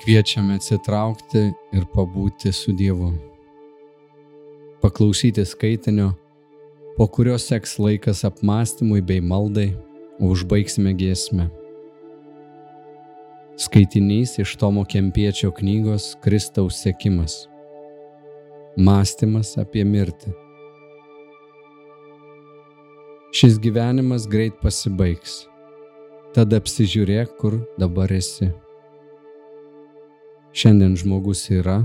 Kviečiame atsitraukti ir pabūti su Dievu. Paklausyti skaitinio, po kurio seks laikas apmąstymui bei maldai, o užbaigsime giesmę. Skaitinys iš Tomo Kempiečio knygos Kristaus sekimas. Mąstymas apie mirtį. Šis gyvenimas greit pasibaigs. Tad apsižiūrėk, kur dabar esi. Šiandien žmogus yra,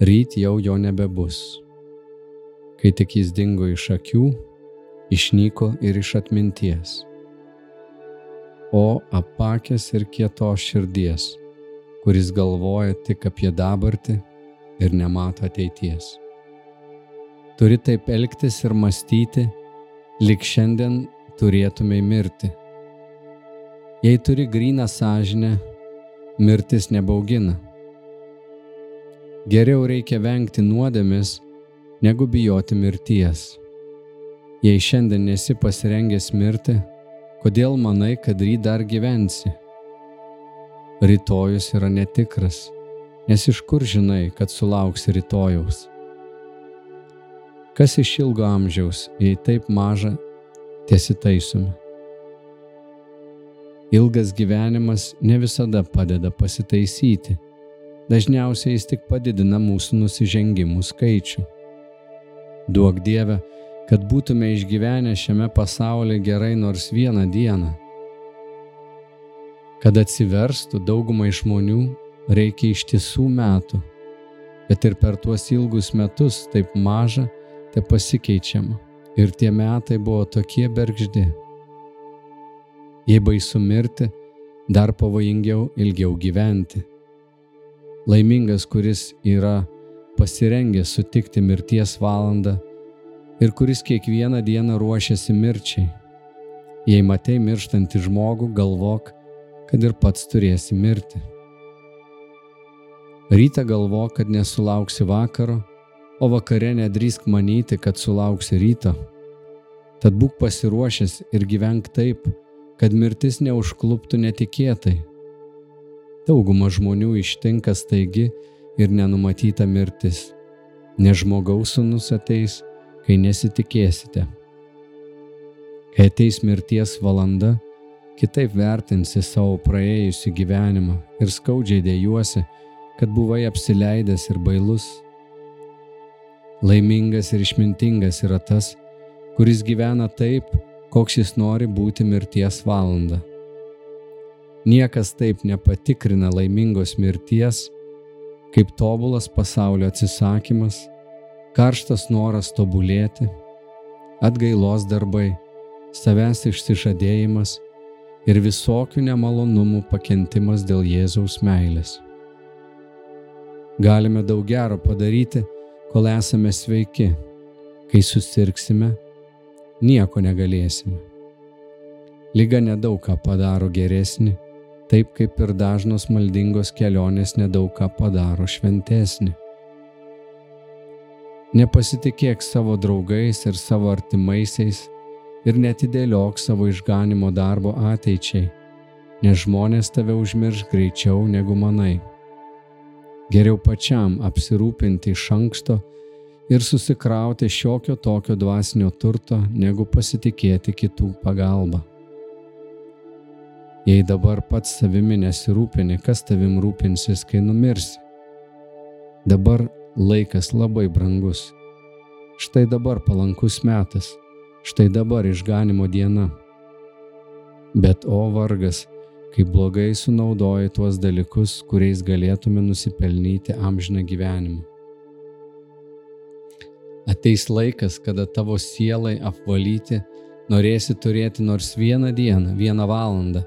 ryt jau jo nebebus. Kai tik jis dingo iš akių, išnyko ir iš atminties. O apakęs ir kietos širdies, kuris galvoja tik apie dabartį ir nemato ateities. Turi taip elgtis ir mąstyti, lik šiandien turėtumai mirti. Jei turi gryną sąžinę, mirtis nebaugina. Geriau reikia vengti nuodėmės, negu bijoti mirties. Jei šiandien nesi pasirengęs mirti, kodėl manai, kad ryt dar gyvensi? Rytojus yra netikras, nes iš kur žinai, kad sulauksi rytojaus? Kas iš ilgo amžiaus, jei taip maža, tiesitaisome. Ilgas gyvenimas ne visada padeda pasitaisyti. Dažniausiai jis tik padidina mūsų nusižengimų skaičių. Duok Dieve, kad būtume išgyvenę šiame pasaulyje gerai nors vieną dieną. Kad atsiverstų daugumai žmonių, reikia ištisų metų, bet ir per tuos ilgus metus taip maža, te pasikeičiama ir tie metai buvo tokie bergždi. Jei baisu mirti, dar pavojingiau ilgiau gyventi. Laimingas, kuris yra pasirengęs sutikti mirties valandą ir kuris kiekvieną dieną ruošiasi mirčiai. Jei matei mirštantį žmogų, galvok, kad ir pats turėsi mirti. Rytą galvok, kad nesulauksi vakaro o vakare nedrįsk manyti, kad sulauksi ryto. Tad būk pasiruošęs ir gyvenk taip, kad mirtis neužkluptų netikėtai. Dauguma žmonių ištinka staigi ir nenumatyta mirtis. Ne žmogaus sunus ateis, kai nesitikėsite. Kai ateis mirties valanda, kitaip vertinsi savo praėjusią gyvenimą ir skaudžiai dėjuosi, kad buvai apsileidęs ir bailus Laimingas ir išmintingas yra tas, kuris gyvena taip, koks jis nori būti mirties valanda. Niekas taip nepatikrina laimingos mirties, kaip tobulas pasaulio atsisakymas, karštas noras tobulėti, atgailos darbai, savęs išsižadėjimas ir visokių nemalonumų pakentimas dėl Jėzaus meilės. Galime daug gero padaryti, kol esame sveiki. Kai susirksime, nieko negalėsime. Lyga nedaug ką padaro geresnį, taip kaip ir dažnos maldingos kelionės nedaug ką padaro šventesnį. Nepasitikėk savo draugais ir savo artimaisiais ir netidėliok savo išganimo darbo ateičiai, nes žmonės tave užmirš greičiau negu manai. Geriau pačiam apsirūpinti iš anksto ir susikrauti šiokio tokio dvasinio turto, negu pasitikėti kitų pagalba. Jei dabar pats savimi nesirūpini, kas tavim rūpinsis, kai numirsi? Dabar laikas labai brangus. Štai dabar palankus metas, štai dabar išganimo diena. Bet o vargas, kai blogai sunaudoji tuos dalykus, kuriais galėtume nusipelnyti amžiną gyvenimą. Ateis laikas, kada tavo sielai apvalyti norėsi turėti nors vieną dieną, vieną valandą,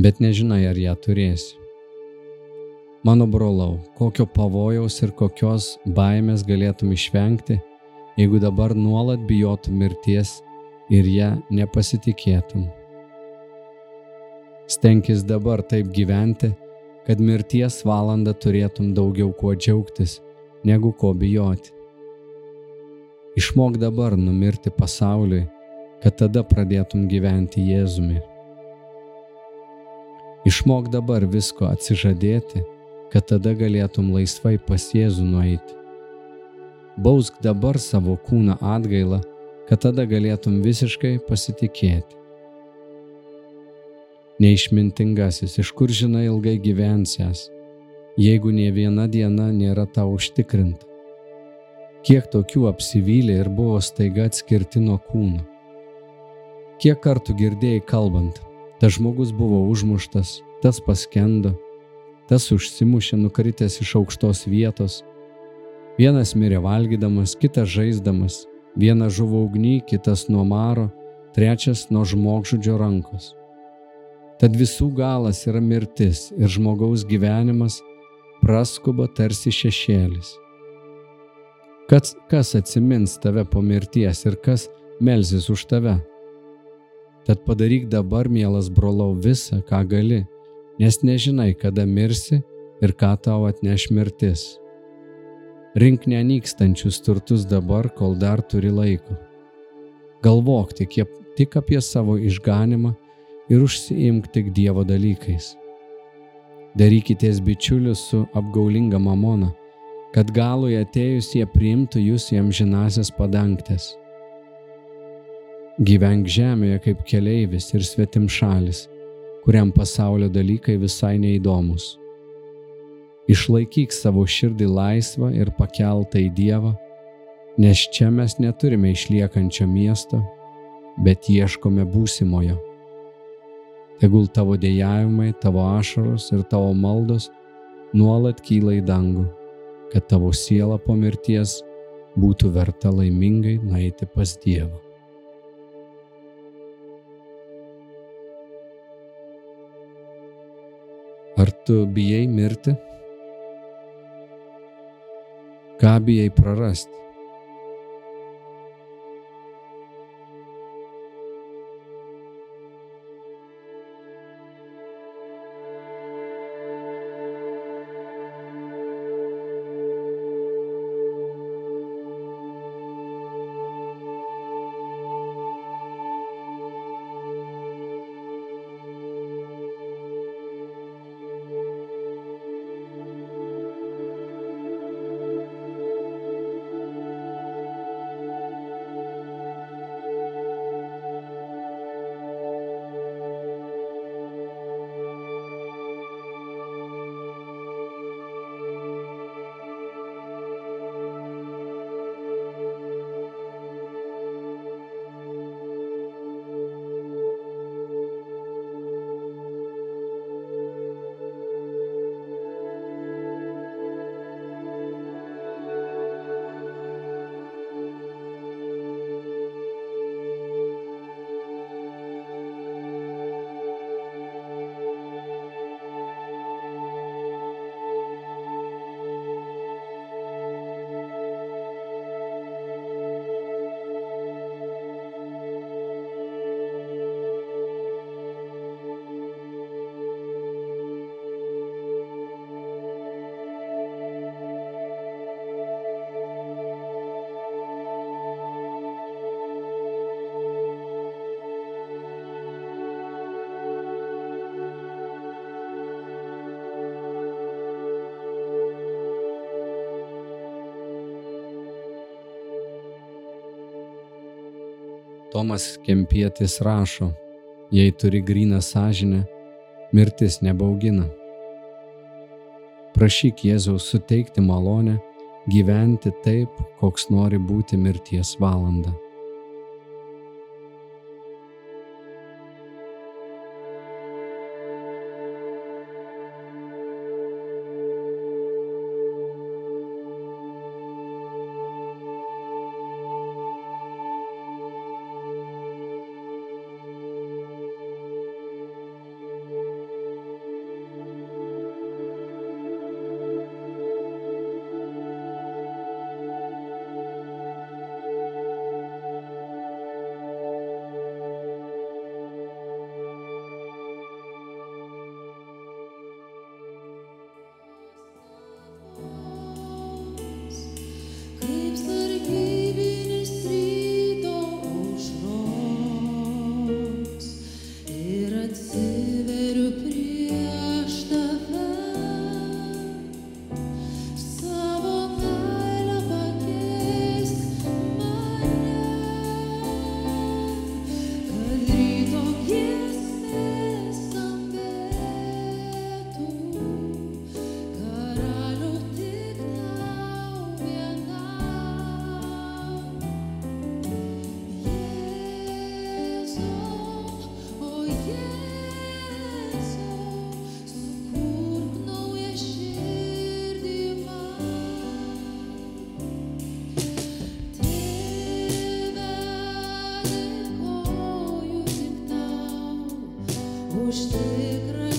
bet nežinai, ar ją turėsi. Mano brolau, kokio pavojaus ir kokios baimės galėtum išvengti, jeigu dabar nuolat bijotum mirties ir ją nepasitikėtum. Stenkis dabar taip gyventi, kad mirties valandą turėtum daugiau kuo džiaugtis, negu ko bijoti. Išmok dabar numirti pasauliui, kad tada pradėtum gyventi Jėzumi. Išmok dabar visko atsižadėti, kad tada galėtum laisvai pas Jėzų nueiti. Bausk dabar savo kūną atgailą, kad tada galėtum visiškai pasitikėti. Neišmintingasis, iš kur žinai ilgai gyvensęs, jeigu nie viena diena nėra tau užtikrinta. Kiek tokių apsivylė ir buvo staiga atskirti nuo kūno. Kiek kartų girdėjai kalbant, tas žmogus buvo užmuštas, tas paskendo, tas užsimušė nukritęs iš aukštos vietos, vienas mirė valgydamas, kitas žaisdamas, vienas žuvo ugny, kitas nuo maro, trečias nuo žmogžudžio rankos. Tad visų galas yra mirtis ir žmogaus gyvenimas praskuba tarsi šešėlis. Kas, kas atsimins tave po mirties ir kas melsis už tave? Tad padaryk dabar, mielas brolau, visą, ką gali, nes nežinai, kada mirsi ir ką tau atneš mirtis. Rink nenykstančius turtus dabar, kol dar turi laiko. Galvok tik, tik apie savo išganimą ir užsiimk tik Dievo dalykais. Darykitės bičiulius su apgaulinga mamona, kad galui atėjus jie priimtų jūs jam žinasias padangtės. Gyvenk žemėje kaip keleivis ir svetim šalis, kuriam pasaulio dalykai visai neįdomus. Išlaikyk savo širdį laisvą ir pakeltą į Dievą, nes čia mes neturime išliekančio miesto, bet ieškome būsimojo. Tegul tavo dėjavimai, tavo ašaros ir tavo maldos nuolat kyla į dangų, kad tavo siela po mirties būtų verta laimingai nueiti pas Dievą. Ar tu bijai mirti? Ką bijai prarasti? Tomas Kempietis rašo, jei turi gryną sąžinę, mirtis nebaugina. Prašyk Jėzaus suteikti malonę gyventi taip, koks nori būti mirties valanda. Уж ты красивый.